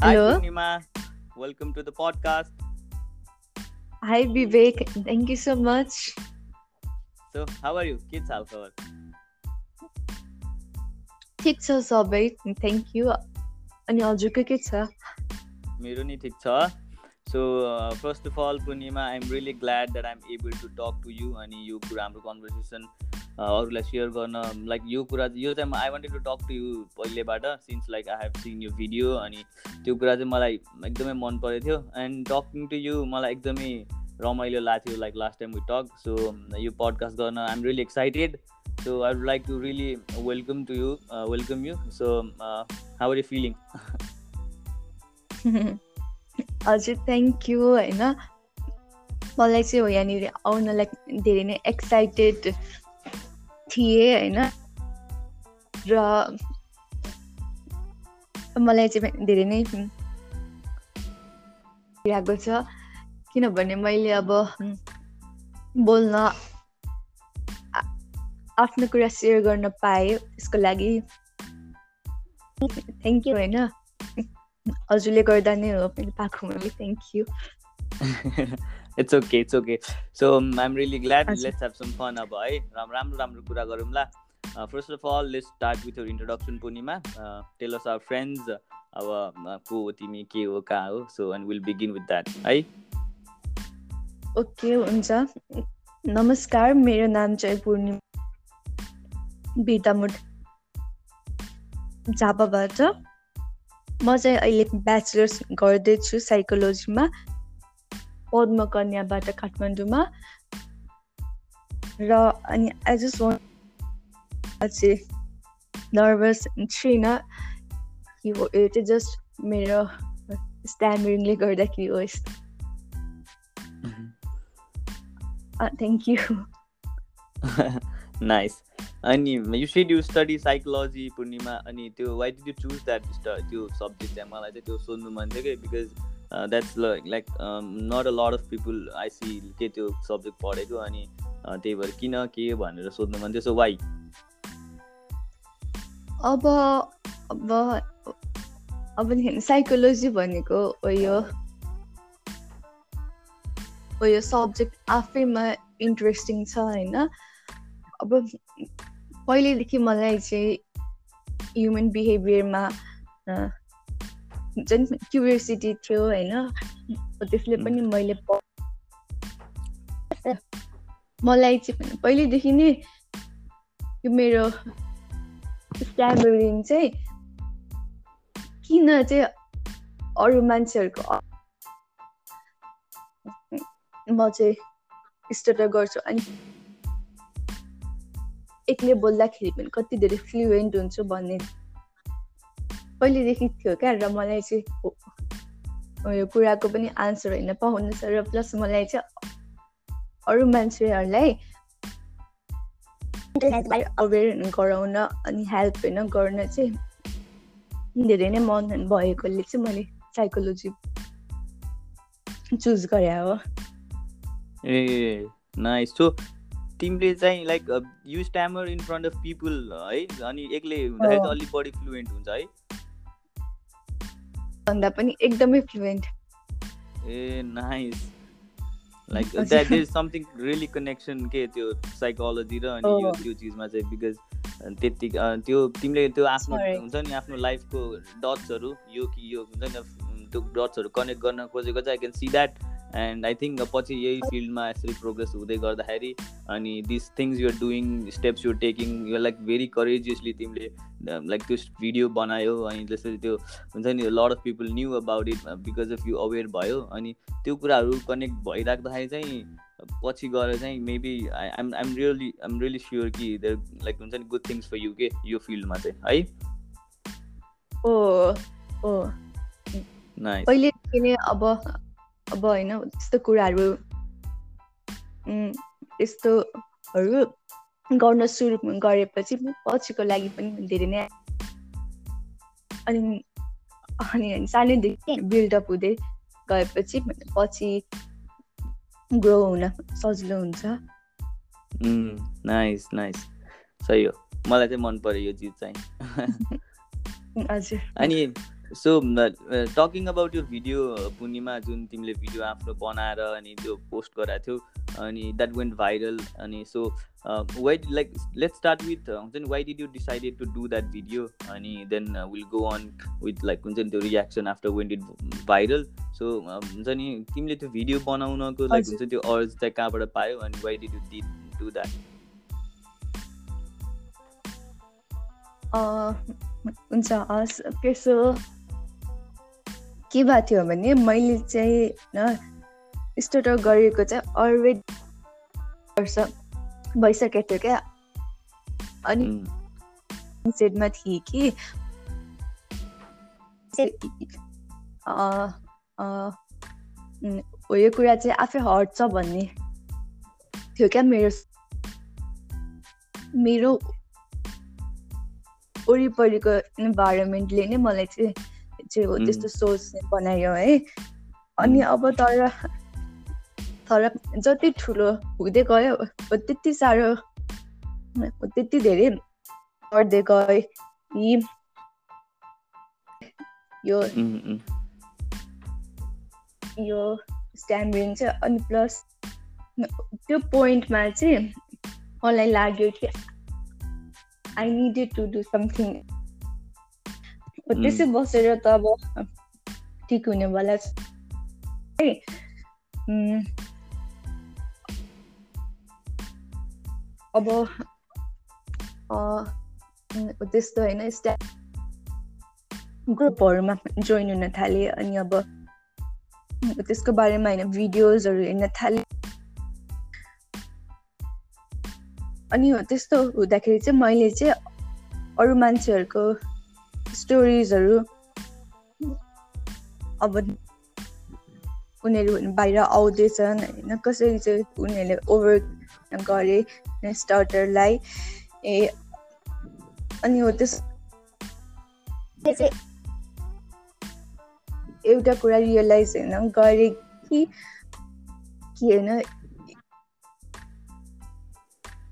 Hi, Hello. Purnima. Welcome to the podcast. Hi, Vivek. Thank you so much. So, how are you? के छ हालखबर ठिक छ सबै थ्याङ्क यू अनि हजुरको के छ मेरो नि ठिक छ so first of all Purnima I am really glad that I'm able to talk to you अनि यो कुरा हाम्रो कन्भर्सेसन अरूलाई सेयर गर्न लाइक यो कुरा यो चाहिँ I wanted to talk to you पहिलेबाट since like I have seen यो भिडियो अनि त्यो कुरा चाहिँ मलाई एकदमै मन परेको थियो एन्ड टकिङ टु यु मलाई एकदमै रमाइलो लाग्थ्यो like last time we talk so यो पडकास्ट गर्न I am really excited so I would like to really welcome to you welcome you so how are you feeling हजुर thank you होइन। मलाई चाहिँ हो यहाँनिर आउनलाई धेरै नै एक्साइटेड थिएँ होइन। र मलाई चाहिँ धेरै नै लागेको छ। किनभने मैले अब बोल्न आफ्नो कुरा सेयर गर्न पाएँ त्यसको लागि थ्याङ्क यू होइन। हजुरले गर्दा नै हो पाएको मैले thank you it's okay it's okay so I am really glad. Let's have some fun अब है। राम राम्रो राम्रो कुरा गरौँला first of all let's start with your introduction Purnima tell us our friends अब uh, को हो तिमी के हो कहाँ हो? So and will begin with that है। ओके हुन्छ। नमस्कार मेरो नाम चाहिँ पूर्णिमा बिर्तामुट झापाबाट। म चाहिँ अहिले ब्याचलर्स गर्दैछु साइकोलोजीमा। पद्म कन्याबाट काठमाडौँमा र अनि आई जस्ट वान चाहिँ नर्भस छुइनँ कि हो यो चाहिँ जस्ट मेरो स्ट्यान्डरिङले गर्दाखेरि हो यस्तो थ्याङ्क यू नाइस अनि you said you study psychology Purnima अनि त्यो why did you choose that त्यो सब्जेक्ट चाहिँ मलाई चाहिँ त्यो सोध्नु मन थियो कि because that's like not a lot of people I see के त्यो सब्जेक्ट पढेको अनि uh, त्यही भएर किन के भनेर सोध्नु मन थियो. सो वाइ अब अब अब साइकोलोजी भनेको हो यो। हो यो सब्जेक्ट आफैमा इन्ट्रेस्टिङ छ होइन? अब पहिल्यैदेखि मलाई चाहिँ ह्युमन बिहेभियरमा हुन्छ नि क्युरियोसिटी थियो होइन? त्यसले पनि मैले मलाई चाहिँ पहिल्यैदेखि नै यो मेरो स्ट्यामरिङ चाहिँ किन चाहिँ अरू मान्छेहरूको म चाहिँ स्टटर गर्छु। अनि एक्लै बोल्दाखेरि पनि कति धेरै फ्लुएन्ट हुन्छु भन्ने पहिलेदेखि थियो क्या र मलाई चाहिँ यो कुराको पनि आन्सर होइन पाउनु छ र प्लस मलाई चाहिँ अरू मान्छेहरूलाई अवेर गराउन अनि हेल्प होइन गर्न चाहिँ धेरै नै मन भएकोले चाहिँ मैले साइकोलोजी चुज गरे हो। ए नाइस सो तिमीले चाहिँ like you stammer in front of people है? अनि एक्लै हुँदाखेरि अलिक बढी फ्लुएन्ट हुन्छ है? भन्दा पनि एकदमै fluent a nice like. That is something really connection के त्यो साइकोलोजी र अनि यो हो। त्यो चिजमा चाहिँ बिकज त्यति त्यो तिमीले त्यो आफ्नो. हुन्छ नि आफ्नो लाइफको डट्सहरू यो कि यो हुन्छ नि त्यो डट्सहरू कनेक्ट गर्न खोजेको चाहिँ I can see that and I think पछि यही फिल्डमा यसरी प्रोग्रेस हुँदै गर्दाखेरि अनि this things you're doing steps your taking you like very courageously तिमीले लाइक त्यो भिडियो बनायो अनि त्यसरी त्यो हुन्छ नि lot of people knew about it because of you aware भयो अनि त्यो कुराहरू कनेक्ट भइराख्दाखेरि चाहिँ पछि गएर चाहिँ maybe I'm I'm really I'm really sure कि देयर लाइक हुन्छ नि गुड थिङ्स फर यु के यो फिल्डमा चाहिँ है? ओ ओ नै अब अब होइन त्यस्तो कुराहरू यस्तोहरू गर्न सुरु गरेपछि पछिको लागि पनि धेरै नै अनि अनि सानैदेखि बिल्डअप हुँदै गएपछि पछि ग्रो हुन सजिलो हुन्छ नाइस नाइस सही हो मलाई चाहिँ मन पर्यो यो चिज चाहिँ हजुर अनि सो टकिङ अबाउट यो भिडियो पूर्णिमा जुन तिमीले भिडियो आफ्नो बनाएर अनि त्यो पोस्ट गराएको थियौ अनि द्याट वेन्ट भाइरल अनि so why like let start with हुन्छ नि why did you decided to do that video अनि then will go on with like हुन्छ नि त्यो reaction after went it viral so हुन्छ नि तिमीले त्यो भिडियो बनाउनको लाइक हुन्छ त्यो अर्ज चाहिँ कहाँबाट पायो अनि why did you did do that हुन्छ हस् त्यसो के भएको थियो भने मैले चाहिँ होइन स्टार्टर गरेको चाहिँ अलरेडी वर्ष भइसकेको थियो क्या। अनि सेटमा थिएँ कि यो कुरा चाहिँ आफै हट्छ भन्ने थियो क्या मेरो मेरो वरिपरिको इन्भाइरोमेन्टले नै मलाई चाहिँ चाहिँ हो त्यस्तो सोच बनायो है। अनि अब तर तर जति ठुलो हुँदै गयो त्यति साह्रो त्यति धेरै पढ्दै गए यी यो यो स्ट्याम्बिङ चाहिँ अनि प्लस त्यो पोइन्टमा चाहिँ मलाई लाग्यो कि I needed to do something त्यसै बसेर त अब ठिक हुनेवाला है अब त्यस्तो होइन स्ट्या ग्रुपहरूमा जोइन हुन थालेँ अनि अब त्यसको बारेमा होइन भिडियोजहरू हेर्न थालेँ अनि त्यस्तो हुँदाखेरि चाहिँ मैले चाहिँ अरू मान्छेहरूको स्टोरिजहरू अब उनीहरू बाहिर आउँदैछन् होइन? कसरी चाहिँ उनीहरूले ओभर गरे स्टार्टरलाई ए अनि हो त्यस एउटा कुरा रियलाइज होइन गरेँ कि होइन?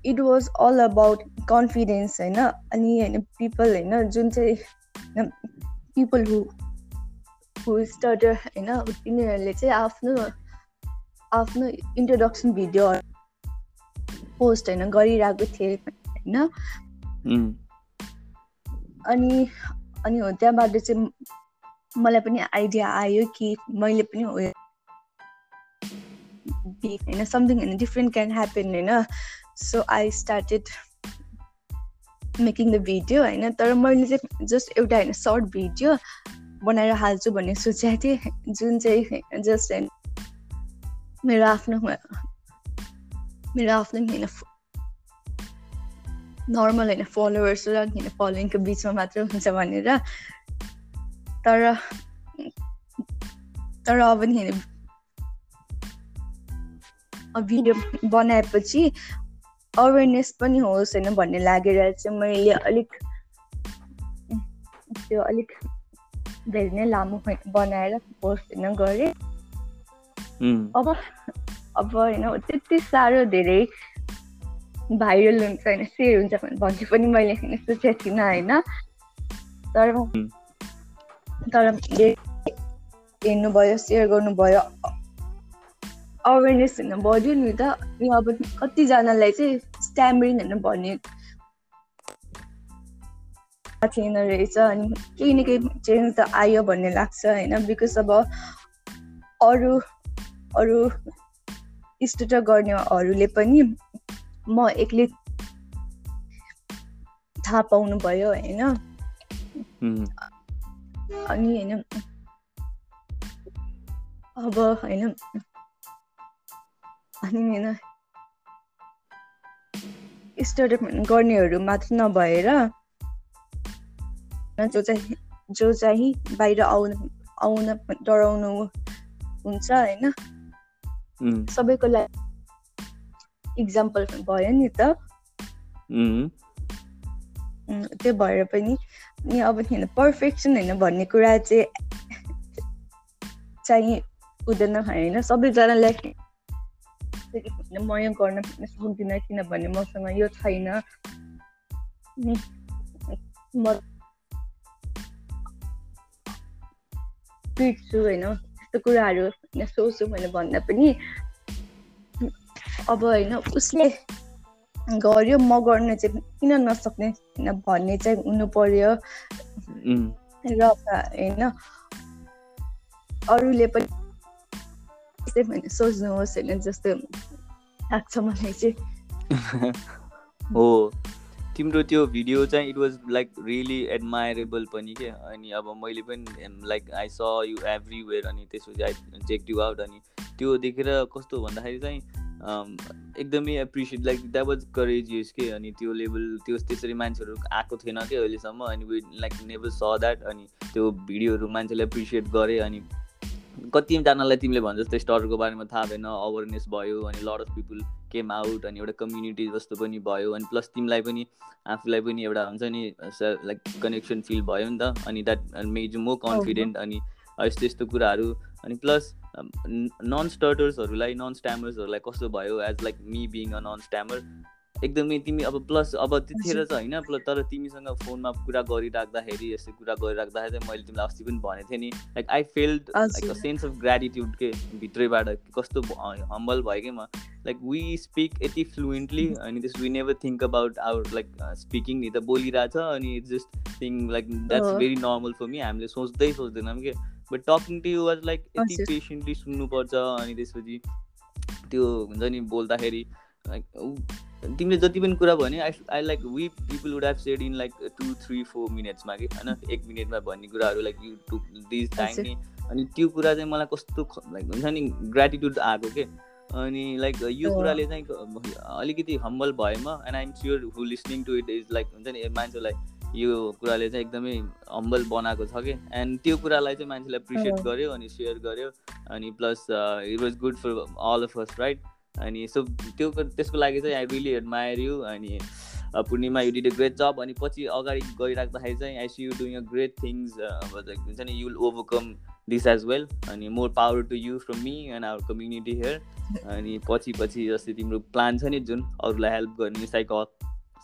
It was all about confidence होइन? अनि होइन पिपल होइन? जुन चाहिँ पिपल हु हु स्टार्टर होइन तिनीहरूले चाहिँ आफ्नो आफ्नो इन्ट्रोडक्सन भिडियो पोस्ट होइन गरिरहेको थिएँ होइन? अनि अनि हो त्यहाँबाट चाहिँ मलाई पनि आइडिया आयो कि मैले पनि होइन समथिङ होइन डिफ्रेन्ट क्यान ह्यापन होइन? So I started making the video होइन? तर मैले चाहिँ जस्ट एउटा होइन सर्ट भिडियो बनाएर हाल्छु भन्ने सोचेको थिएँ। जुन चाहिँ जस्ट होइन मेरो आफ्नो मेरो आफ्नो होइन नर्मल होइन फलोवर्स र होइन फलोइङको बिचमा मात्र हुन्छ भनेर। तर तर अब नि भिडियो बनाएपछि अवेरनेस पनि होस् होइन भन्ने लागेर चाहिँ मैले अलिक त्यो अलिक धेरै नै लामो बनाएर पोस्ट होइन गरेँ। अब अब होइन त्यति साह्रो धेरै भाइरल हुन्छ होइन सेयर हुन्छ भन्ने पनि मैले सोचेको थिइनँ होइन। तर तर हेर्नुभयो सेयर गर्नुभयो अवेरनेस हुन बढ्यो नि त। अब कतिजनालाई चाहिँ स्ट्यामरिङ होइन भन्ने थिएन रहेछ अनि केही न केही चेन्ज त आयो भन्ने लाग्छ होइन बिकज अब अरू अरू स्टुट गर्नेहरूले पनि म एक्लै थाहा पाउनु भयो होइन अनि होइन अब होइन अनि होइन स्टार्टअप गर्नेहरू मात्र नभएर जो चाहिँ जो चाहिँ बाहिर आउन आउन डराउनु हुन्छ होइन। सबैको लागि इक्जाम्पल भयो नि त। त्यो भएर पनि अनि अब होइन पर्फेक्सन होइन भन्ने कुरा चाहिँ चाहिँ हुँदैन होइन। सबैजनालाई फेरि म यो गर्न सक्दिनँ किनभने मसँग यो छैन। म पिट्छु होइन। यस्तो कुराहरू होइन सोच्छु भनेर भन्दा पनि। अब होइन उसले गर्यो म गर्न चाहिँ किन नसक्ने होइन भन्ने चाहिँ हुनु पर्यो। र होइन। अरूले पनि सोच्नुहोस् होइन जस्तो लाग्छ मलाई चाहिँ हो तिम्रो त्यो भिडियो चाहिँ it was like really admirable पनि के अनि अब मैले पनि like I saw you everywhere अनि त्यसपछि आई चेक यु आउट अनि त्यो देखेर कस्तो भन्दाखेरि चाहिँ एकदमै appreciate like that was courageous के? अनि त्यो लेभल त्यो त्यसरी मान्छेहरू आएको थिएन कि? अहिलेसम्म अनि we like never saw that अनि त्यो भिडियोहरू मान्छेले एप्रिसिएट गरे अनि कतिजनालाई तिमीले भन् जस्तै स्टरको बारेमा थाहा भएन अवेरनेस भयो अनि lot of people came out अनि एउटा कम्युनिटी जस्तो पनि भयो अनि प्लस तिमीलाई पनि आफूलाई पनि एउटा हुन्छ नि लाइक कनेक्सन फिल भयो नि त अनि द्याट मेज मोर कन्फिडेन्ट अनि यस्तो यस्तो कुराहरू अनि प्लस नन स्टर्टर्सहरूलाई नन स्ट्यामर्सहरूलाई कस्तो भयो as like me being a non stammer एकदमै तिमी अब प्लस अब त्यतिखेर चाहिँ होइन प्लस तर तिमीसँग फोनमा कुरा गरिराख्दाखेरि यस्तै कुरा गरिराख्दाखेरि चाहिँ मैले तिमीलाई अस्ति पनि भनेको थिएँ नि like I felt like a sense of gratitude के भित्रैबाट कस्तो हम्बल भयो कि म। लाइक वी स्पिक यति फ्लुएन्टली अनि त्यस we never think about our like speaking नि त बोलिरहेछ अनि it's just thing like that's very normal for me हामीले सोच्दै सोच्दैनौँ कि। But talking to you was like यति पेसेन्टली सुन्नुपर्छ अनि त्यसपछि त्यो हुन्छ नि बोल्दाखेरि लाइक तिमीले जति पनि कुरा भन्यो I I like we people would have said in like two three four मिनट्समा कि होइन? एक मिनटमा भन्ने कुराहरू like you to this time नि अनि त्यो कुरा चाहिँ मलाई कस्तो लाइक हुन्छ नि ग्रेटिट्युड आएको के? अनि लाइक यो कुराले चाहिँ अलिकति हम्बल भयो म and I'm sure who listening to it is like हुन्छ नि मान्छेलाई यो कुराले चाहिँ एकदमै हम्बल बनाएको छ कि? एन्ड त्यो कुरालाई चाहिँ मान्छेलाई एप्रिसिएट गर्यो अनि सेयर गर्यो अनि plus it was good for all of us right अनि सो त्यो त्यसको लागि चाहिँ आई रियली एडमायर यु अनि Purnima you did a great जब अनि पछि अगाडि गइराख्दाखेरि चाहिँ I see you doing a great things अब हुन्छ नि you will overcome this as well अनि more power to you from me and our community here अनि पछि पछि जस्तै तिम्रो प्लान छ नि जुन अरूलाई हेल्प गर्ने साइको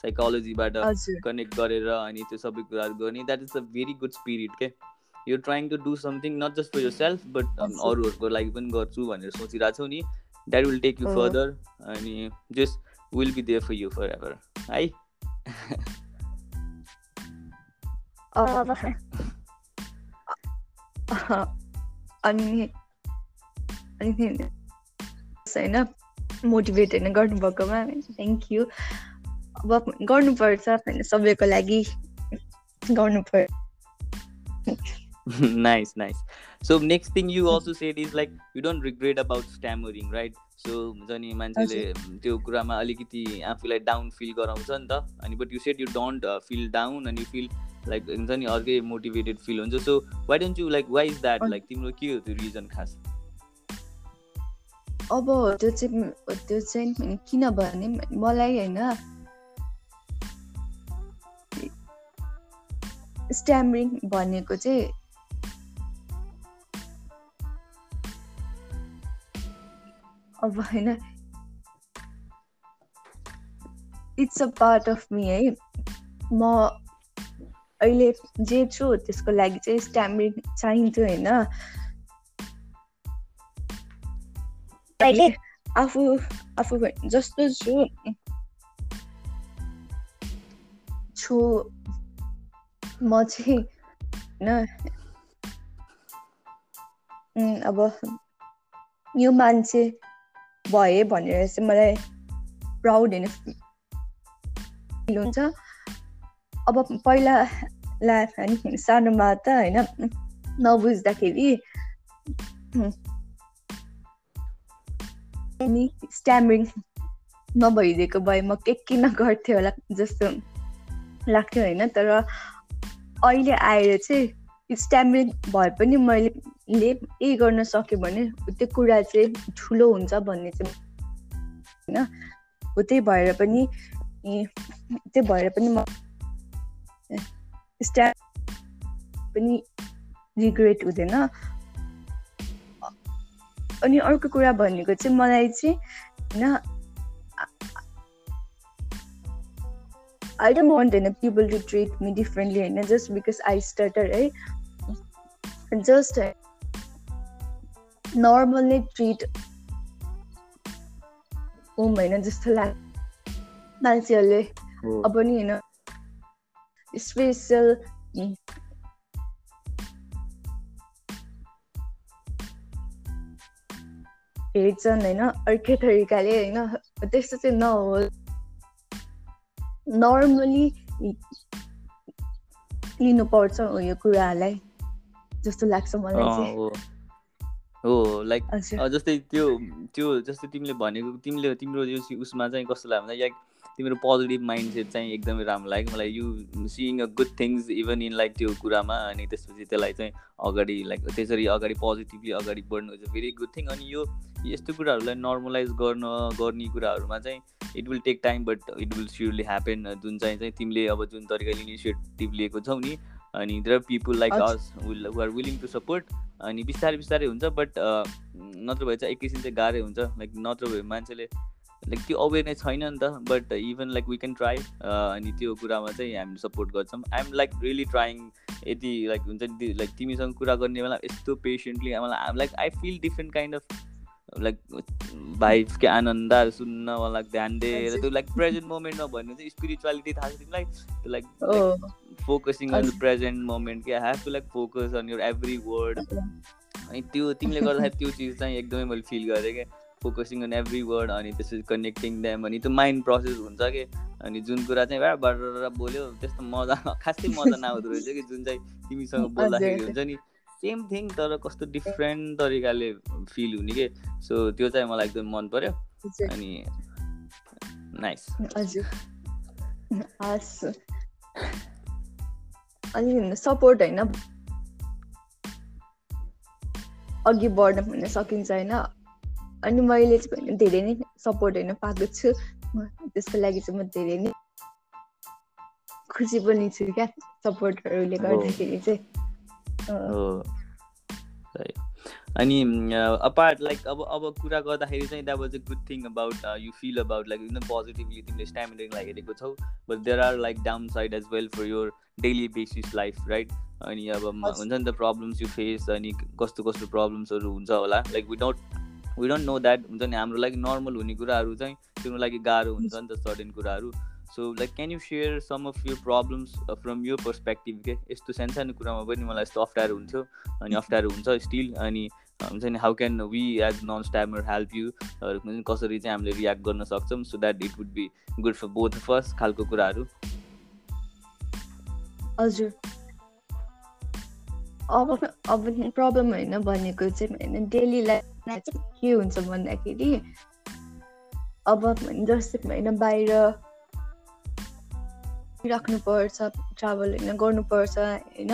साइकोलोजीबाट कनेक्ट गरेर अनि त्यो सबै कुराहरू गर्ने that is a very good spirit के you trying to do something not just for yourself but अरूहरूको लागि पनि गर्छु भनेर सोचिरहेको छौ नि। that will take you uh, further and just will be there for you forever hi अनि अनि होइन मोटिभेट होइन गर्नुभएकोमा थ्याङ्क यू अब गर्नुपर्छ होइन सबैको लागि गर्नु पर्यो nice nice. So next thing you also said is like you don't regret about stammering right? So हुन्छ नि मान्छेले त्यो कुरामा अलिकति आफूलाई डाउन फिल गराउँछ नि त. अनि but you said you don't feel down अनि फिल लाइक हुन्छ नि अर्कै मोटिभेटेड फिल हुन्छ. So why don't you like why is that like तिम्रो के हो त्यो रिजन खास? अब त्यो चाहिँ त्यो चाहिँ किनभने मलाई होइन स्ट्यामरिङ भनेको चाहिँ अब होइन। It's a part of me है म अहिले जे छु त्यसको लागि चाहिँ स्ट्याम्पिङ चाहिन्थ्यो होइन? आफू आफू जस्तो छु। छु। म चाहिँ होइन? अब यो मान्छे भएँ भनेर चाहिँ मलाई प्राउड होइन फिल हुन्छ। अब पहिला ला सानोमा त होइन नबुझ्दाखेरि अनि स्ट्याम्बिङ नभइदिएको भए म के किन गर्थेँ होला जस्तो लाग्थ्यो होइन तर अहिले आएर चाहिँ स्ट्याम्बिङ भए पनि मैले ले यही गर्न सक्यो भने त्यो कुरा चाहिँ ठुलो हुन्छ भन्ने चाहिँ होइन। हो त्यही भएर पनि त्यही भएर पनि म स्ट्याप पनि रिग्रेट हुँदैन। अनि अर्को कुरा भनेको चाहिँ मलाई चाहिँ होइन आई डोन्ट वान्ट होइन people to treat me differently होइन जस्ट बिकज आई स्टार्टर है जस्ट नर्मल्ली ट्रिट होम होइन जस्तो लाग्छ मान्छेहरूले अब नि होइन स्पेसल हेर्छन् होइन अर्कै तरिकाले होइन त्यस्तो चाहिँ नहोस् नर्मली लिनुपर्छ यो कुराहरूलाई जस्तो लाग्छ मलाई चाहिँ हो लाइक जस्तै त्यो त्यो जस्तै तिमीले भनेको तिमीले तिम्रो यो उसमा चाहिँ कस्तो लाग्यो भन्दा लाइक तिम्रो पोजिटिभ माइन्ड सेट चाहिँ एकदमै राम्रो लाग्यो। मलाई you seeing a good things even in like त्यो कुरामा अनि त्यसपछि त्यसलाई चाहिँ अगाडि लाइक त्यसरी अगाडि पोजिटिभली अगाडि बढ्नु is a very good thing अनि यो यस्तो कुराहरूलाई नर्मलाइज गर्न गर्ने कुराहरूमा चाहिँ it will take time but it will surely happen जुन चाहिँ चाहिँ तिमीले अब जुन तरिकाले इनिसिएटिभ लिएको छौ नि अनि there people like us will are willing to support अनि बिस्तारै बिस्तारै हुन्छ बट नत्र भए चाहिँ एकैछिन चाहिँ गाह्रै हुन्छ लाइक नत्र भए मान्छेले लाइक त्यो अवेरनेस छैन नि त but even like we can try अनि त्यो कुरामा चाहिँ हामीले सपोर्ट गर्छौँ. आइएम लाइक रियली ट्राइङ यति लाइक हुन्छ नि लाइक तिमीसँग कुरा गर्ने बेला यस्तो पेसेन्टली मलाई like I feel different kind of like vibes के आनन्द सुन्न लाइक ध्यान दिएर त्यो लाइक प्रेजेन्ट मोमेन्टमा भन्नु चाहिँ स्पिरिचुअलिटी थाहा छ तिमीलाई? त्यो like focusing on present moment के have to like focus on your every word अनि त्यो तिमीले गर्दाखेरि त्यो चिज चाहिँ एकदमै मैले फिल गरेँ क्या। फोकसिङ अन एभ्री वर्ड अनि त्यसपछि कनेक्टिङ द्याम अनि त्यो माइन्ड प्रोसेस हुन्छ कि? अनि जुन कुरा चाहिँ भएर बोल्यो त्यस्तो मजा खासै मजा नआउँदो रहेछ कि जुन चाहिँ तिमीसँग बोल्दाखेरि हुन्छ नि। सेम थिङ तर कस्तो डिफ्रेन्ट तरिकाले फिल हुने कि। सो त्यो चाहिँ मलाई एकदम मन पर्यो। अनि नाइस अनि सपोर्ट होइन? अघि बढ्न पनि सकिन्छ होइन? अनि मैले चाहिँ धेरै नै सपोर्ट होइन पाएको छु। त्यसको लागि चाहिँ म धेरै नै खुसी पनि छु क्या सपोर्टहरूले गर्दाखेरि चाहिँ। अनि अपार्ट लाइक अब अब कुरा गर्दाखेरि चाहिँ that was a good thing about you feel about like एकदम पोजिटिभली तिमीले स्ट्यामिनालाई हेरेको छौ। But there are like downside as well for your daily basis life right अनि अब हुन्छ नि त प्रब्लम्स यु फेस अनि कस्तो कस्तो प्रब्लम्सहरू हुन्छ होला। Like without we don't know that हुन्छ नि हाम्रो लागि नर्मल हुने कुराहरू चाहिँ तिम्रो लागि गाह्रो हुन्छ नि त सर्टेन कुराहरू। So like can you share some of you problems from यो पर्सपेक्टिभ के यस्तो सानो सानो कुरामा पनि मलाई यस्तो अप्ठ्यारो हुन्थ्यो। अनि अप्ठ्यारो हुन्छ स्टिल अनि हुन्छ नि how can we as non stammer help you कसरी चाहिँ हामीले रियाक्ट गर्न सक्छौँ? So that it would be good for both first खालको कुराहरू। हजुर। अब अब प्रब्लम होइन भनेको चाहिँ होइन डेली लाइफमा के हुन्छ भन्दाखेरि अब जस्तै होइन बाहिर राख्नुपर्छ ट्राभल होइन गर्नुपर्छ होइन?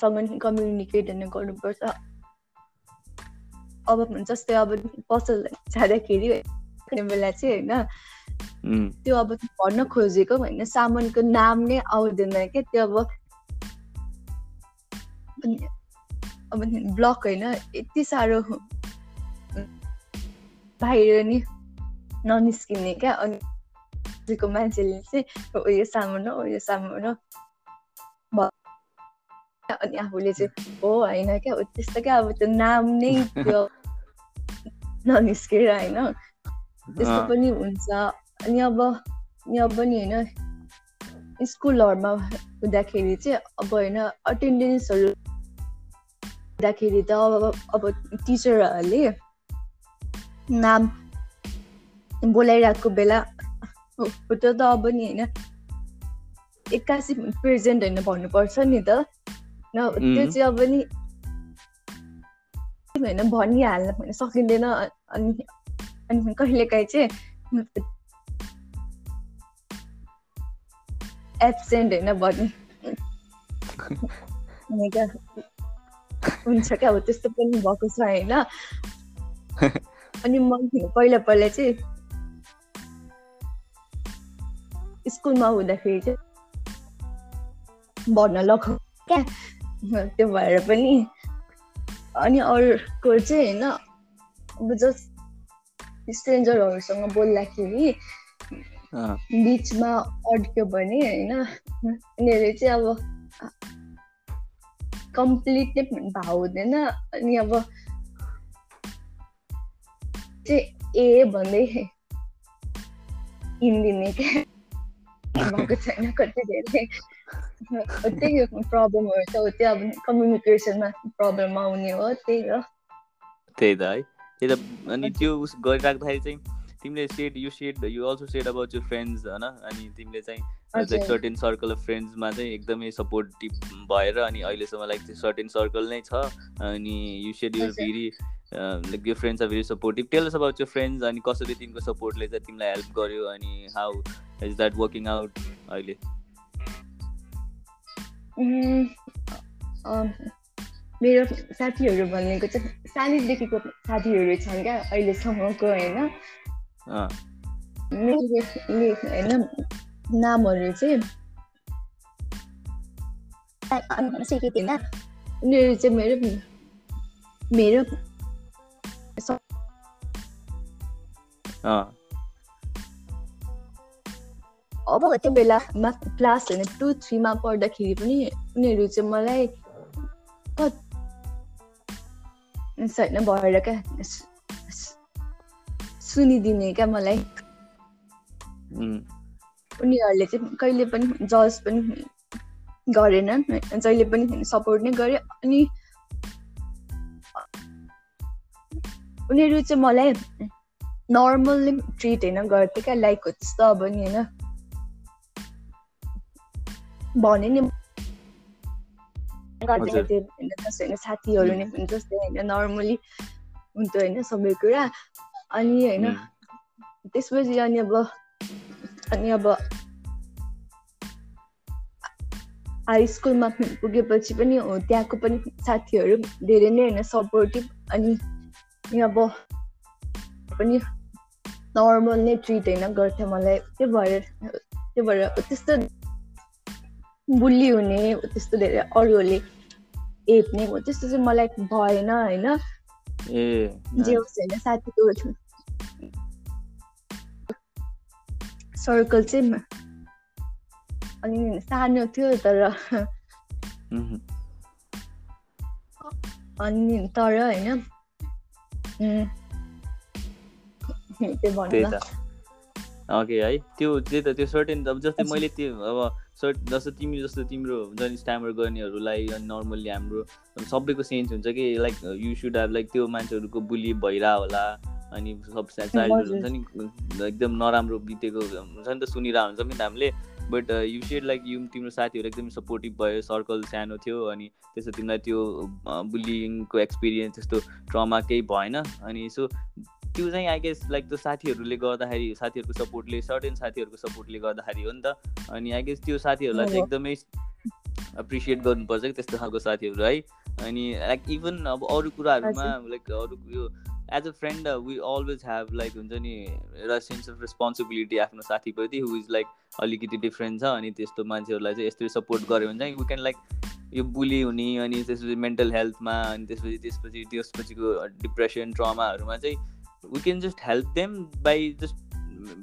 सँग कम्युनिकेट होइन गर्नुपर्छ। अब जस्तै अब पसल जाँदाखेरि बेला चाहिँ होइन त्यो अब भन्न खोजेको होइन सामानको नाम नै आउँदैन क्या त्यो अब अब ब्लक होइन यति साह्रो बाहिर नि ननिस्किने क्या अनि मान्छेले चाहिँ उयो सामान हो उयो सामान हो अनि आफूले चाहिँ हो होइन क्या त्यस्तो क्या अब त्यो नाम नै त्यो ननिस्केर होइन त्यस्तो पनि हुन्छ अनि अब यहाँ पनि होइन स्कुलहरूमा हुँदाखेरि चाहिँ अब होइन अटेन्डेन्सहरू हुँदाखेरि त अब अब टिचरहरूले नाम बोलाइरहेको बेला त्यो त अब नि? होइन एक्कासी प्रेजेन्ट होइन भन्नुपर्छ नि त। त्यो चाहिँ अब नि होइन भनिहाल्न सकिँदैन अनि अनि कहिलेकाहीँ चाहिँ एब्सेन्ट होइन भन्ने हुन्छ क्या अब त्यस्तो पनि भएको छ होइन। अनि म पहिला पहिला चाहिँ स्कुलमा हुँदाखेरि चाहिँ भन्न लगाउ क्या त्यो भएर पनि अनि अर्को चाहिँ होइन अब जस्ट स्ट्रेन्जरहरूसँग बोल्दाखेरि बिचमा अड्क्यो भने होइन उनीहरूले चाहिँ अब कम्प्लिट नै भाउ हुँदैन अनि अब चाहिँ ए भन्दै हिँडिदिने क्या भएको छैन कति धेरै त्यही प्रब्लमहरू छ त्यो अब कम्युनिकेसनमा प्रब्लम आउने हो त्यही हो त्यही त है त्यही त अनि त्यो उस गरिराख्दाखेरि चाहिँ तिमीले said you said you also said about you friends होइन? अनि तिमीले चाहिँ लाइक सर्टेन सर्कल अफ फ्रेन्ड्समा चाहिँ एकदमै सपोर्टिभ भएर अनि अहिलेसम्म लाइक त्यो सर्टेन सर्कल नै छ। अनि you said your very like यो friends are very supportive tell us about यो फ्रेन्ड्स अनि कसरी तिमीको सपोर्टले चाहिँ तिमीलाई हेल्प गर्यो अनि how is that working out अहिले? मेरो साथीहरू भनेको चाहिँ सानैदेखिको साथीहरू छन् क्या अहिलेसम्मको होइन? होइन नामहरू चाहिँ उनीहरू चाहिँ मेरो मेरो अब त्यो बेलामा क्लास होइन टु थ्रीमा पढ्दाखेरि पनि उनीहरू चाहिँ मलाई होइन भएर क्या सुनिदिने क्या मलाई? उनीहरूले चाहिँ कहिले पनि जज पनि गरेनन् जहिले पनि सपोर्ट नै गरे अनि उनीहरू चाहिँ मलाई नर्मल्ली ट्रिट होइन गर्थ्यो क्या लाइक हो त्यस्तो अब नि होइन। भने नि साथीहरू नै जस्तै होइन नर्मली हुन्थ्यो होइन सबै कुरा। अनि होइन त्यसपछि अनि अब अनि अब हाई स्कुलमा पुगेपछि पनि हो त्यहाँको पनि साथीहरू धेरै नै होइन सपोर्टिभ अनि अब पनि नर्मल नै ट्रिट होइन गर्थ्यो मलाई त्यो भएर त्यो भएर त्यस्तो बुल्ली हुने त्यस्तो धेरै अरूहरूले हेप्ने हो त्यस्तो चाहिँ मलाई भएन होइन जे होस् होइन साथीको सर्कल चाहिँ अनि सानो थियो तर अनि तर होइन ओके है त्यो त्यही त त्यो सर्टेन अब जस्तै मैले त्यो अब सर्ट जस्तो तिमी जस्तो तिम्रो हुन्छ नि स्ट्यामर गर्नेहरूलाई अनि नर्मल्ली हाम्रो सबैको सेन्स हुन्छ कि like you should have like त्यो मान्छेहरूको बुली भइरह होला अनि सब चाइल्डहुड हुन्छ नि एकदम नराम्रो बितेको हुन्छ नि त सुनिरह हुन्छ नि त हामीले but you said like you तिम्रो साथीहरू एकदमै सपोर्टिभ भयो सर्कल सानो थियो अनि त्यसो तिमीलाई त्यो बुलिङको एक्सपिरियन्स त्यस्तो ट्रमा केही भएन अनि सो त्यो चाहिँ आई गेस लाइक त्यो साथीहरूले गर्दाखेरि साथीहरूको सपोर्टले सर्टेन साथीहरूको सपोर्टले गर्दाखेरि हो नि त। अनि आई गेस त्यो साथीहरूलाई चाहिँ एकदमै एप्रिसिएट गर्नुपर्छ कि त्यस्तो खालको साथीहरू है। अनि लाइक इभन अब अरू कुराहरूमा लाइक अरू यो as a friend we always have like हुन्छ नि एउटा सेन्स अफ रेस्पोन्सिबिलिटी आफ्नो साथीप्रति हु इज लाइक अलिकति डिफ्रेन्ट छ। अनि त्यस्तो मान्छेहरूलाई चाहिँ यस्तो सपोर्ट गऱ्यो भने चाहिँ वी क्यान लाइक यो बुली हुने अनि त्यसपछि मेन्टल हेल्थमा अनि त्यसपछि त्यसपछि त्यसपछिको डिप्रेसन ट्रमाहरूमा चाहिँ we can just help them by just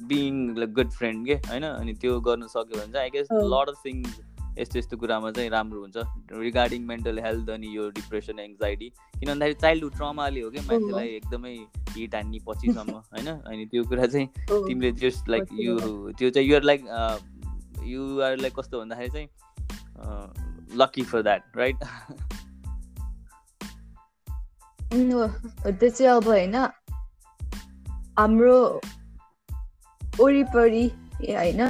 being like good friend के होइन? अनि त्यो गर्न सक्यो भने चाहिँ I guess lot of things यस्तो यस्तो कुरामा चाहिँ राम्रो हुन्छ। रिगार्डिङ मेन्टल हेल्थ अनि यो डिप्रेसन एङ्जाइटी किन भन्दाखेरि चाइल्डहुड ट्रमाले हो क्या मान्छेलाई एकदमै हिट हान्ने पछिसम्म होइन? अनि त्यो कुरा चाहिँ तिमीले जस्ट लाइक यो त्यो चाहिँ युआर लाइक युआर लाइक कस्तो भन्दाखेरि चाहिँ लकी फर द्याट राइट त्यो चाहिँ अब होइन। हाम्रो वरिपरि होइन?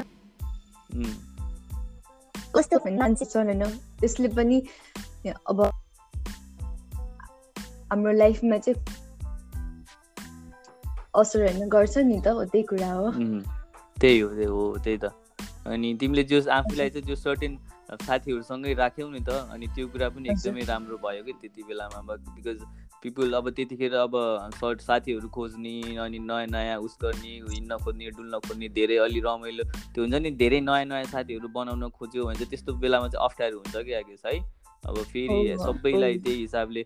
कस्तो मान्छे होइन? त्यसले पनि अब हाम्रो लाइफमा चाहिँ असर होइन गर्छ नि त हो त्यही कुरा हो। त्यही हो त्यही हो त्यही त। अनि तिमीले जो आफूलाई चाहिँ त्यो सर्टेन साथीहरूसँगै राख्यौ नि त अनि त्यो कुरा पनि एकदमै राम्रो भयो कि त्यति बेलामा बिकज पिपुल अब त्यतिखेर अब सर्ट साथीहरू खोज्ने अनि नयाँ नयाँ उस गर्ने हिँड्न खोज्ने डुल्न खोज्ने धेरै अलि रमाइलो त्यो हुन्छ नि धेरै नयाँ नयाँ साथीहरू बनाउन खोज्यो भने चाहिँ त्यस्तो बेलामा चाहिँ अप्ठ्यारो हुन्छ कि आगे है? अब फेरि सबैलाई त्यही हिसाबले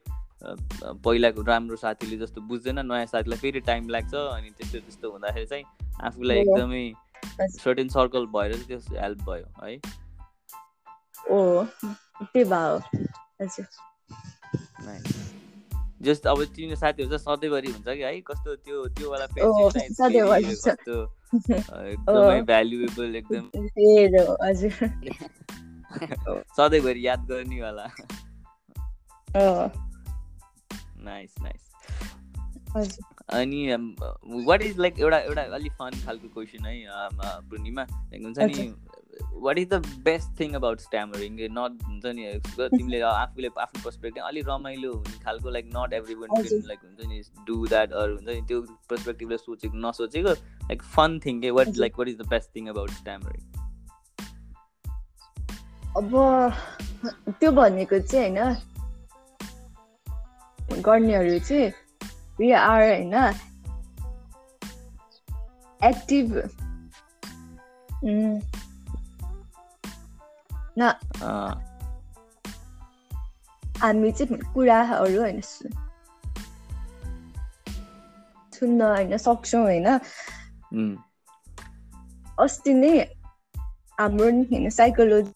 पहिलाको राम्रो साथीले जस्तो बुझ्दैन नयाँ साथीलाई फेरि टाइम लाग्छ अनि त्यस्तो त्यस्तो हुँदाखेरि चाहिँ आफूलाई एकदमै सर्टेन सर्कल भएर चाहिँ त्यो हेल्प भयो है? ओ त्यही भयो हजुर। जस्ट अब तिम्रो साथीहरू चाहिँ सधैँभरि हुन्छ कि है? कस्तो त्यो त्यो वाला सधैँभरि कस्तो? एकदमै भ्यालुएबल एकदम। सधैँभरि याद गर्नेवाला। नाइस नाइस अनि वाट इज लाइक एउटा एउटा अलिक फन खालको क्वेसन है पूर्णिमा हुन्छ नि what is the best thing about stammering not हुन्छ नि तिमीले आफूले आफ्नो पर्सपेक्टिभ अलिक रमाइलो हुने खालको like not every one like हुन्छ नि डु द्याट अरू हुन्छ नि त्यो पर्सपेक्टिभले सोचेको नसोचेको लाइक फन थिङ के what like what is the best thing about stammering अब त्यो भनेको चाहिँ होइन गर्नेहरू चाहिँ वी आर होइन एक्टिभ हामी चाहिँ कुराहरू होइन सुन्न होइन सक्छौँ होइन अस्ति नै हाम्रो होइन साइकोलोजी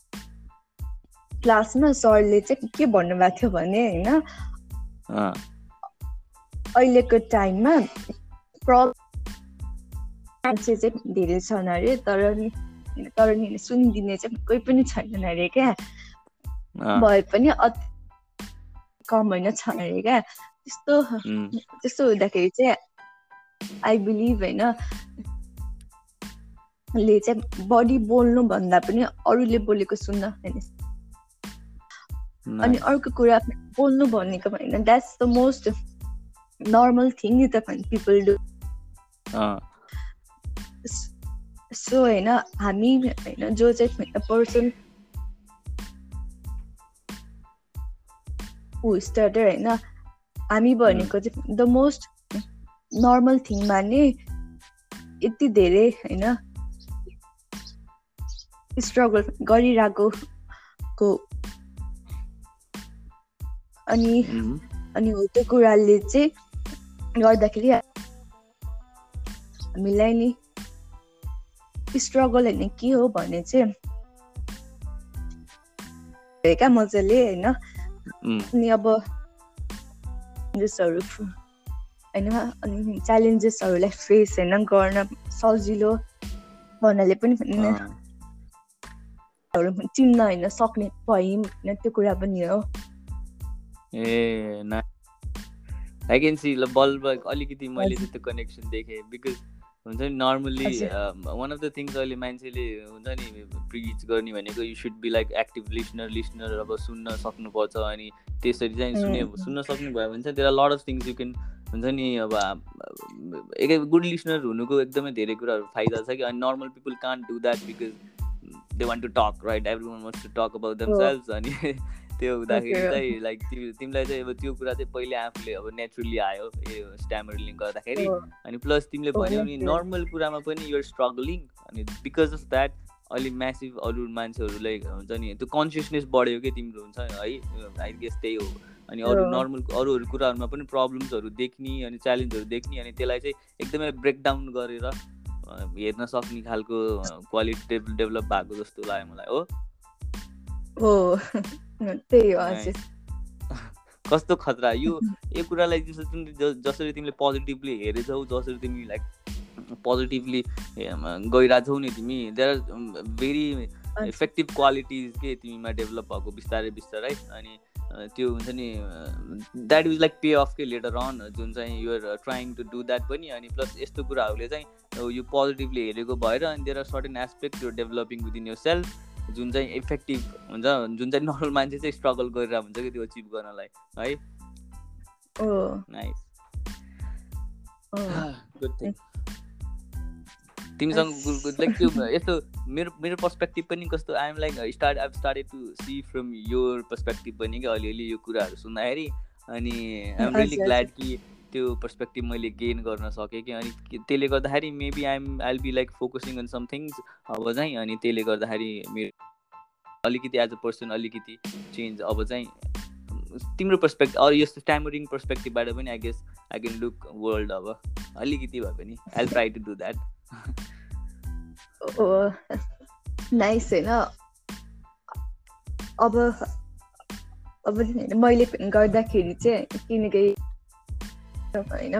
क्लासमा सरले चाहिँ के भन्नुभएको थियो भने होइन अहिलेको टाइममा प्र मान्छे चाहिँ धेरै छन् अरे तर नि तर नि सुनिदिने चाहिँ कोही पनि छैन अरे क्या। भए पनि अति कम होइन छ अरे क्या। त्यस्तो त्यस्तो हुँदाखेरि चाहिँ आई बिलिभ होइन ले चाहिँ बडी बोल्नु भन्दा पनि अरूले बोलेको सुन्न होइन। अनि अर्को कुरा बोल्नु भनेको होइन that's the most normal thing नि त पिपल डु सो होइन हामी होइन जो चाहिँ पर्सन ऊ स्टार्टर होइन हामी भनेको चाहिँ द मोस्ट नर्मल थिङमा नै यति धेरै होइन स्ट्रगल गरिरहेको को अनि अनि हो त्यो कुराले चाहिँ गर्दाखेरि हामीलाई नि स्ट्रगल होइन के हो भने चाहिँ क्या मजाले होइन। अनि अब च्यालेन्जेसहरू होइन अनि च्यालेन्जेसहरूलाई फेस होइन गर्न सजिलो भन्नाले पनि चिन्न होइन सक्ने भयौँ होइन त्यो कुरा पनि हो। ए आई क्यान सी ल बल्ब अलिकति मैले त्यो कनेक्सन देखेँ बिकज हुन्छ नि normally one of the things अहिले मान्छेले हुन्छ नि प्रिच गर्ने भनेको you should be like active listener listener अब सुन्न सक्नुपर्छ। अनि त्यसरी चाहिँ सुने सुन्न सक्नु भयो भने चाहिँ त्यसलाई lot of things you can हुन्छ नि अब एक गुड लिसनर हुनुको एकदमै धेरै कुराहरू फाइदा छ कि अनि normal people can't do that because they want to talk right every one wants to talk about themselves अनि त्यो हुँदाखेरि चाहिँ लाइक तिमीलाई चाहिँ अब त्यो कुरा चाहिँ पहिले आफूले अब नेचुरली आयो यो स्ट्यामरलिङ गर्दाखेरि। अनि प्लस तिमीले भन्यौ नि नर्मल कुरामा पनि युआर स्ट्रगलिङ अनि बिकज अफ द्याट अलिक म्यासिभ अरू मान्छेहरूलाई हुन्छ नि त्यो कन्सियसनेस बढ्यो कि तिम्रो हुन्छ है? आई गेस त्यही हो। अनि अरू नर्मल अरू अरू कुराहरूमा पनि प्रब्लम्सहरू देख्ने अनि च्यालेन्जहरू देख्ने अनि त्यसलाई चाहिँ एकदमै ब्रेकडाउन गरेर हेर्न सक्ने खालको क्वालिटी डेभलप भएको जस्तो लाग्यो मलाई हो। त्यही हो कस्तो खतरा। यो यो कुरालाई जसरी तिमीले पोजिटिभली हेरेछौ जसरी तिमी लाइक पोजिटिभली गइरहेछौ नि तिमी there are very effective qualities के तिमीमा डेभलप भएको बिस्तारै बिस्तारै अनि त्यो हुन्छ नि that is like pay off के लेटर अन जुन चाहिँ you're trying to do that पनि अनि प्लस यस्तो कुराहरूले चाहिँ यो पोजिटिभली हेरेको भएर अनि देयर आर सर्टेन एस्पेक्ट यो डेभलपिङ विदिन यर सेल्फ जुन चाहिँ इफेक्टिभ हुन्छ जुन चाहिँ नर्मल मान्छे चाहिँ स्ट्रगल गरेर हुन्छ कि त्यो अचिभ गर्नलाई है? नाइस तिमीसँग लाइक त्यो यस्तो मेरो मेरो पर्सपेक्टिभ पनि कस्तो I'm like start I started to see from your perspective पनि कि अलिअलि यो कुराहरू सुन्दाखेरि अनि आइएम रियली ग्ल्याड कि त्यो पर्सपेक्टिभ मैले गेन गर्न सकेँ कि अनि त्यसले गर्दाखेरि maybe I'm I'll be like focusing on some अब चाहिँ अनि त्यसले गर्दाखेरि मेरो अलिकति एज अ पर्सन अलिकति चेन्ज अब चाहिँ तिम्रो पर्सपेक्टिभ अरू यस्तो स्ट्यामरिङ पर्सपेक्टिभबाट पनि I guess I can look world अब। अलिकति भए पनि I try to do that nice होइन। अब अब मैले गर्दाखेरि चाहिँ किनकि होइन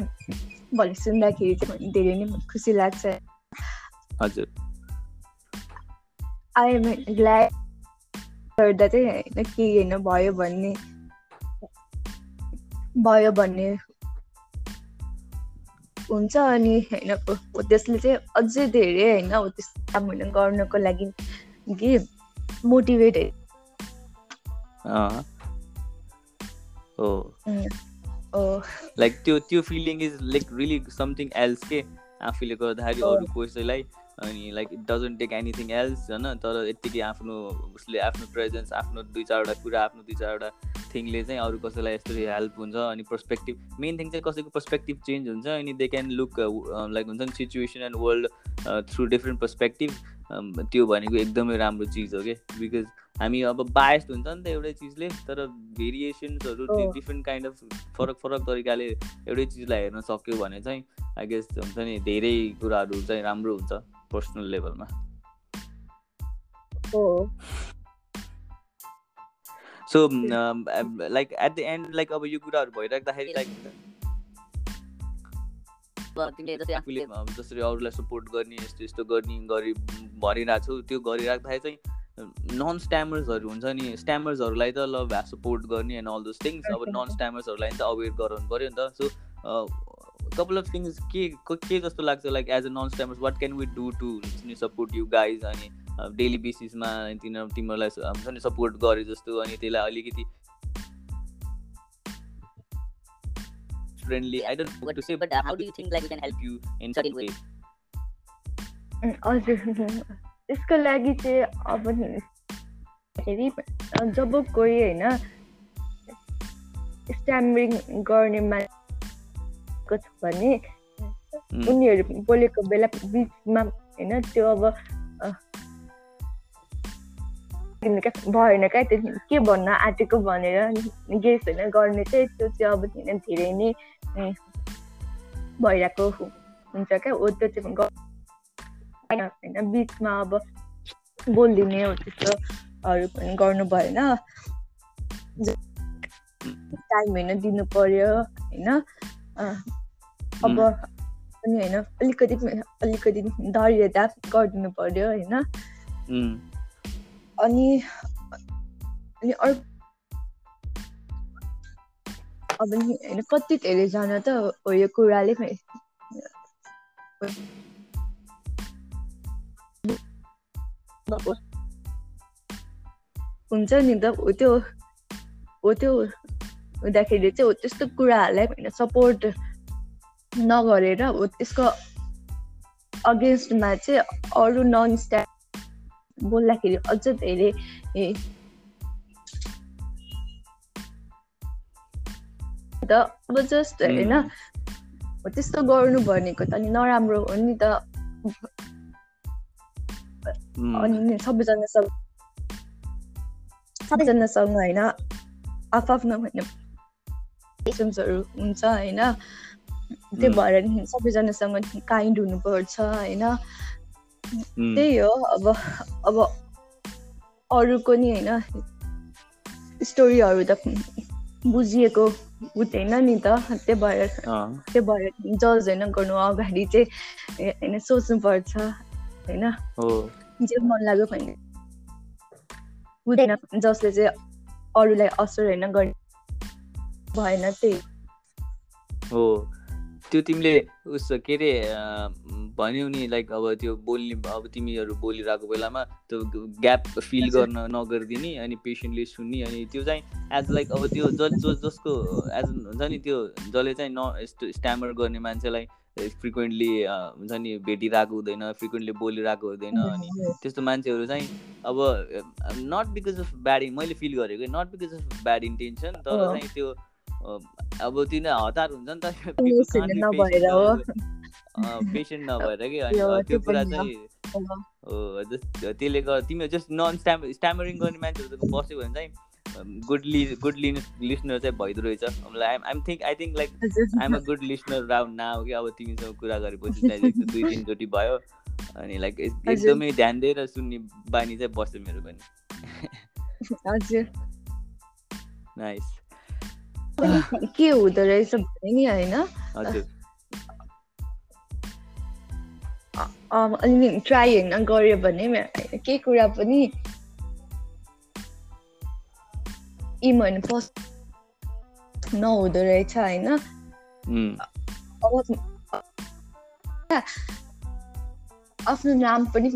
भोलि सुन्दाखेरि चाहिँ धेरै नै खुसी लाग्छ। हजुर। आई एम ग्ल्याड गर्दा चाहिँ होइन के होइन भयो भन्ने भयो भन्ने हुन्छ अनि होइन त्यसले चाहिँ अझै धेरै होइन हो त्यस्तो काम होइन गर्नको लागि कि मोटिभेट लाइक त्यो त्यो feeling is like really something else के? आफूले गर्दाखेरि अरू कसैलाई अनि like it doesn't take anything else होइन? तर यत्तिकै आफ्नो उसले आफ्नो प्रेजेन्स आफ्नो दुई चारवटा कुरा आफ्नो दुई चारवटा थिङले चाहिँ अरू कसैलाई यस्तरी हेल्प हुन्छ अनि पर्सपेक्टिभ मेन थिङ चाहिँ कसैको पर्सपेक्टिभ चेन्ज हुन्छ अनि दे क्यान लुक लाइक हुन्छ नि situation and world through different perspective त्यो भनेको एकदमै राम्रो चिज हो कि? बिकज हामी अब बायस्ड हुन्छ नि त एउटै चिजले तर भेरिएसन्सहरू डिफ्रेन्ट काइन्ड अफ फरक फरक तरिकाले एउटै चिजलाई हेर्न सक्यो भने चाहिँ आई गेस हुन्छ नि धेरै कुराहरू चाहिँ राम्रो हुन्छ पर्सनल लेभलमा so like at the end like अब यो कुराहरू भइराख्दाखेरि लाइक आफूले जसरी अरूलाई सपोर्ट गर्ने यस्तो यस्तो गर्ने गरी भनिरहेको छु त्यो गरिराख्दाखेरि चाहिँ नन स्ट्यामर्सहरू हुन्छ नि स्ट्यामर्सहरूलाई त ल सपोर्ट गर्ने एन्ड अल दोज थिङ्स अब नन स्ट्यामर्सहरूलाई त अवेर गराउनु पऱ्यो नि त। सो कपाल अफ थिङ्स के के जस्तो लाग्छ like as a non stammers what can we do to support you guys अनि डेली बेसिसमा तिनीहरू तिमीहरूलाई हुन्छ नि सपोर्ट गरे जस्तो अनि त्यसलाई अलिकति friendly. I don't know what to say, but uh, how do you think like we can help you in certain ways? हजुर यसको लागि चाहिँ अब हेरी जब कोही होइन स्ट्याम्बिङ गर्ने मान्छेको छ भने उनीहरू बोलेको बेला बिचमा होइन त्यो अब भएन क्या त्यो के भन्न आँटेको भनेर गेस होइन गर्ने चाहिँ त्यो चाहिँ अब धेरै नै भइरहेको हुन्छ क्या। हो त्यो चाहिँ होइन बिचमा अब बोलिदिने हो त्यस्तोहरू पनि गर्नु भएन। टाइम होइन दिनु पर्यो होइन। अब अनि होइन अलिकति अलिकति धैर्यता गरिदिनु पर्यो होइन। अनि अनि अर्को अब नि होइन कति धेरैजना त हो यो कुराले हुन्छ नि त हो त्यो हो त्यो हुँदाखेरि चाहिँ हो त्यस्तो कुराहरूलाई होइन सपोर्ट नगरेर हो त्यसको अगेन्स्टमा चाहिँ अरू नन स्ट्याप बोल्दाखेरि अझ धेरै त अब जस्ट होइन त्यस्तो गर्नु भनेको त अनि नराम्रो हो नि त। अनि सबैजना सब सबैजनासँग होइन आफ्नो होइन पेसेन्सहरू हुन्छ होइन। त्यो भएर सबैजनासँग काइन्ड हुनुपर्छ होइन। त्यही हो अब अब अरूको नि होइन स्टोरीहरू त बुझिएको हुँदैन नि त त्यही भएर त्यही भएर जज होइन गर्नु अगाडि चाहिँ होइन सोच्नुपर्छ होइन? जे मन लाग्यो भने हुँदैन जसले चाहिँ अरूलाई असर होइन गर्ने भएन त्यही। हो। त्यो तिमीले उस के अरे भन्यौ नि लाइक अब त्यो बोल्ने अब तिमीहरू बोलिरहेको बेलामा त्यो ग्याप फिल गर्न नगरिदिने अनि पेसेन्टले सुन्ने अनि त्यो चाहिँ एज लाइक अब त्यो ज जो जसको एज हुन्छ नि त्यो जसले चाहिँ न यस्तो स्ट्यामर गर्ने मान्छेलाई फ्रिक्वेन्टली हुन्छ नि भेटिरहेको हुँदैन फ्रिक्वेन्टली बोलिरहेको हुँदैन अनि त्यस्तो मान्छेहरू चाहिँ अब नट बिकज अफ ब्याड मैले फिल गरेको not because of bad intention तर चाहिँ त्यो अब तिनीहरू हतार हुन्छ नि त पेसेन्ट नभएर कि अनि त्यो कुरा चाहिँ हो। त्यसले गर्दा तिमीहरू जस्ट नन स्ट्याम स्ट्यामरिङ गर्ने मान्छेहरू बस्यो भने चाहिँ गुड लि गुड लिसनर चाहिँ भइदो रहेछ। I'm think I think like I'm a good listener round now कि अब तिमीसँग कुरा गरेपछि चाहिँ दुई तिनचोटि भयो। अनि लाइक एकदमै ध्यान दिएर सुन्ने बानी चाहिँ बस्यो मेरो पनि। हजुर। नाइस के हुँदो रहेछ भने नि होइन अनि ट्राई होइन गऱ्यो भने केही कुरा पनि इम होइन पस नहुँदो रहेछ होइन आफ्नो नाम पनि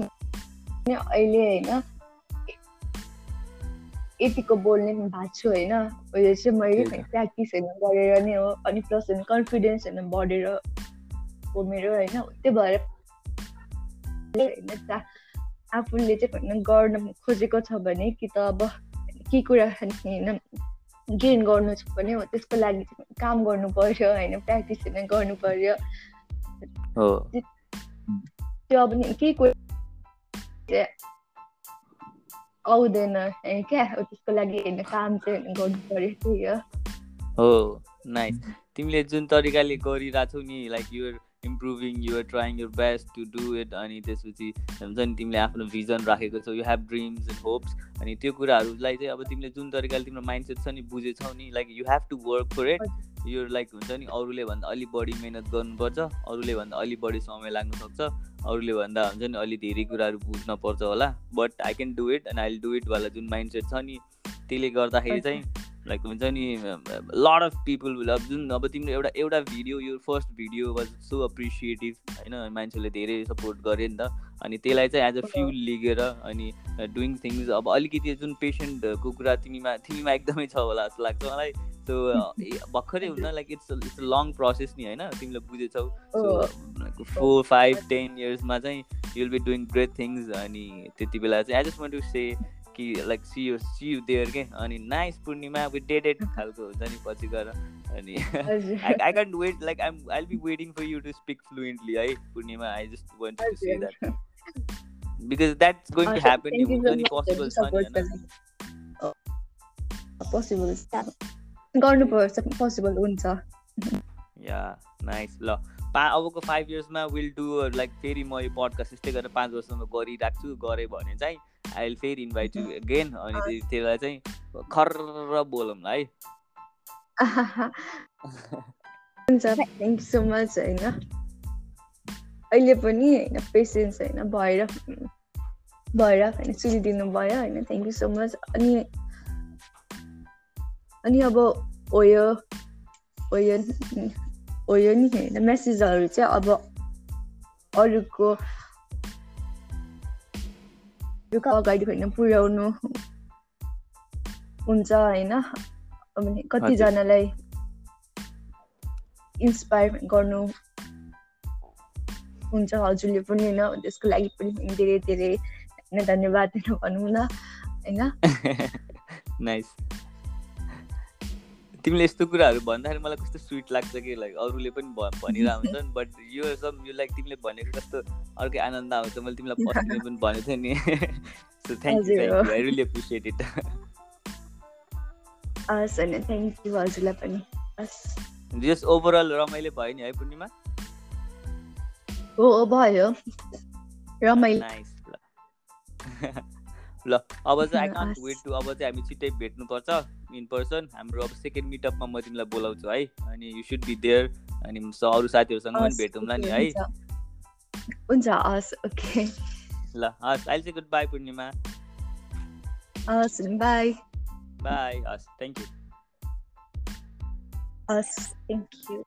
अहिले होइन यतिको बोल्ने पनि भएको छु होइन। उयो चाहिँ मैले। प्र्याक्टिसहरू गरेर नै हो अनि प्लस होइन कन्फिडेन्सहरू बढेर हो मेरो होइन। त्यही भएर होइन आफूले चाहिँ होइन गर्न खोजेको छ भने कि त अब के कुरा होइन गेन गर्नु छ भने हो त्यसको लागि चाहिँ काम गर्नु पर्यो होइन प्र्याक्टिसहरू गर्नु पर्यो। हो। त्यो अब नि केही कुरा आउँदैन क्या त्यसको लागि होइन काम चाहिँ गर्नु पर्यो त्यही हो नाइस तिमीले जुन तरिकाले गरिरहेछौ नि like you're improving you're trying your best to do it अनि त्यसपछि हुन्छ नि तिमीले आफ्नो भिजन राखेको छौ you have dreams and hopes अनि त्यो कुराहरूलाई चाहिँ अब तिमीले जुन तरिकाले तिम्रो माइन्डसेट छ नि बुझेछौ नि like you have to work for it यो लाइक हुन्छ नि अरूले भन्दा अलिक बढी मिहिनेत गर्नुपर्छ अरूले भन्दा अलिक बढी समय लाग्न सक्छ अरूले भन्दा हुन्छ नि अलि धेरै कुराहरू बुझ्न पर्छ होला। But I can do it and I do it वाला जुन माइन्डसेट छ नि त्यसले गर्दाखेरि चाहिँ लाइक हुन्छ नि लड अफ पिपल विल अब जुन अब तिम्रो एउटा एउटा भिडियो यो first video was so appreciative होइन? मान्छेले धेरै सपोर्ट गरे नि त। अनि त्यसलाई चाहिँ एज अ फ्युल लिगेर अनि डुइङ थिङ्स अब अलिकति जुन पेसेन्टको कुरा तिमीमा तिमीमा एकदमै छ होला जस्तो लाग्छ मलाई। सो भर्खरै हुन like it's it's long process नि होइन? तिमीले बुझेछौ। सो फोर फाइभ टेन इयर्समा चाहिँ you'll be doing great things अनि त्यति बेला चाहिँ I just want to say कि like see you see you there के अनि नाइस पूर्णिमा विथ डेडेड खालको हुन्छ नि पछि गएर अनि I, I can't wait like I'm I'll be waiting for you to speak fluently है पूर्णिमा। I just want to say that because that's going to happen नि हुन्छ नि possible छ नि होइन? पोसिबल गर्नुपर्छ पोसिबल हुन्छ। या नाइस ल पा अबको फाइभ इयर्समा विल डु लाइक फेरि म यो पडकास्ट यस्तै गरेर पाँच वर्षमा गरिराख्छु गरेँ भने चाहिँ आई विल फेरि इन्भाइट यु अगेन अनि त्यस- त्यसलाई चाहिँ खर्र बोलौँ है। हुन्छ थ्याङ्क यू सो मच होइन। अहिले पनि होइन पेसेन्स होइन भएर भएर होइन सुनिदिनु भयो होइन थ्याङ्क यू सो मच अनि अनि अब ओयो ओयो ओयो नि होइन मेसेजहरू चाहिँ अब अरूको अगाडि होइन पुर्याउनु हुन्छ होइन। अब कतिजनालाई इन्सपायर गर्नु हुन्छ हजुरले पनि होइन त्यसको लागि पनि धेरै धेरै धन्यवाद भनौँ न होइन? तिमीले यस्तो कुराहरू भन्दाखेरि मलाई कस्तो स्विट लाग्छ कि लाइक अरूले पनि भनिरहेको हुन्छन् बट यो सब यो लाइक तिमीले भनेको कस्तो अर्कै आनन्द आउँछ मैले तिमीलाई पर्सनली पनि भनेको थिएँ नि। So thank you thank. You I really appreciate it हस् होइन थ्याङ्क यू हजुरलाई पनि। हस्। जस ओभरअल रमाइलो भयो नि है पूर्णिमा? हो भयो। रमाइलो। ल। अब चाहिँ आई कान्ट। वेट टु अब चाहिँ हामी छिट्टै भेट्नुपर्छ। इन पर्सन हाम्रो अब सेकेन्ड मिटअपमा म तिमीलाई बोलाउँछु है। अनि यु सुड बी देयर अनि अरू साथीहरूसँग पनि भेटौँला नि है। हुन्छ। हस् ओके। ल हस् अहिले चाहिँ गुड बाई पूर्णिमा। हस् बाई। बाई हस् थ्याङ्क यू हस् थ्याङ्क यू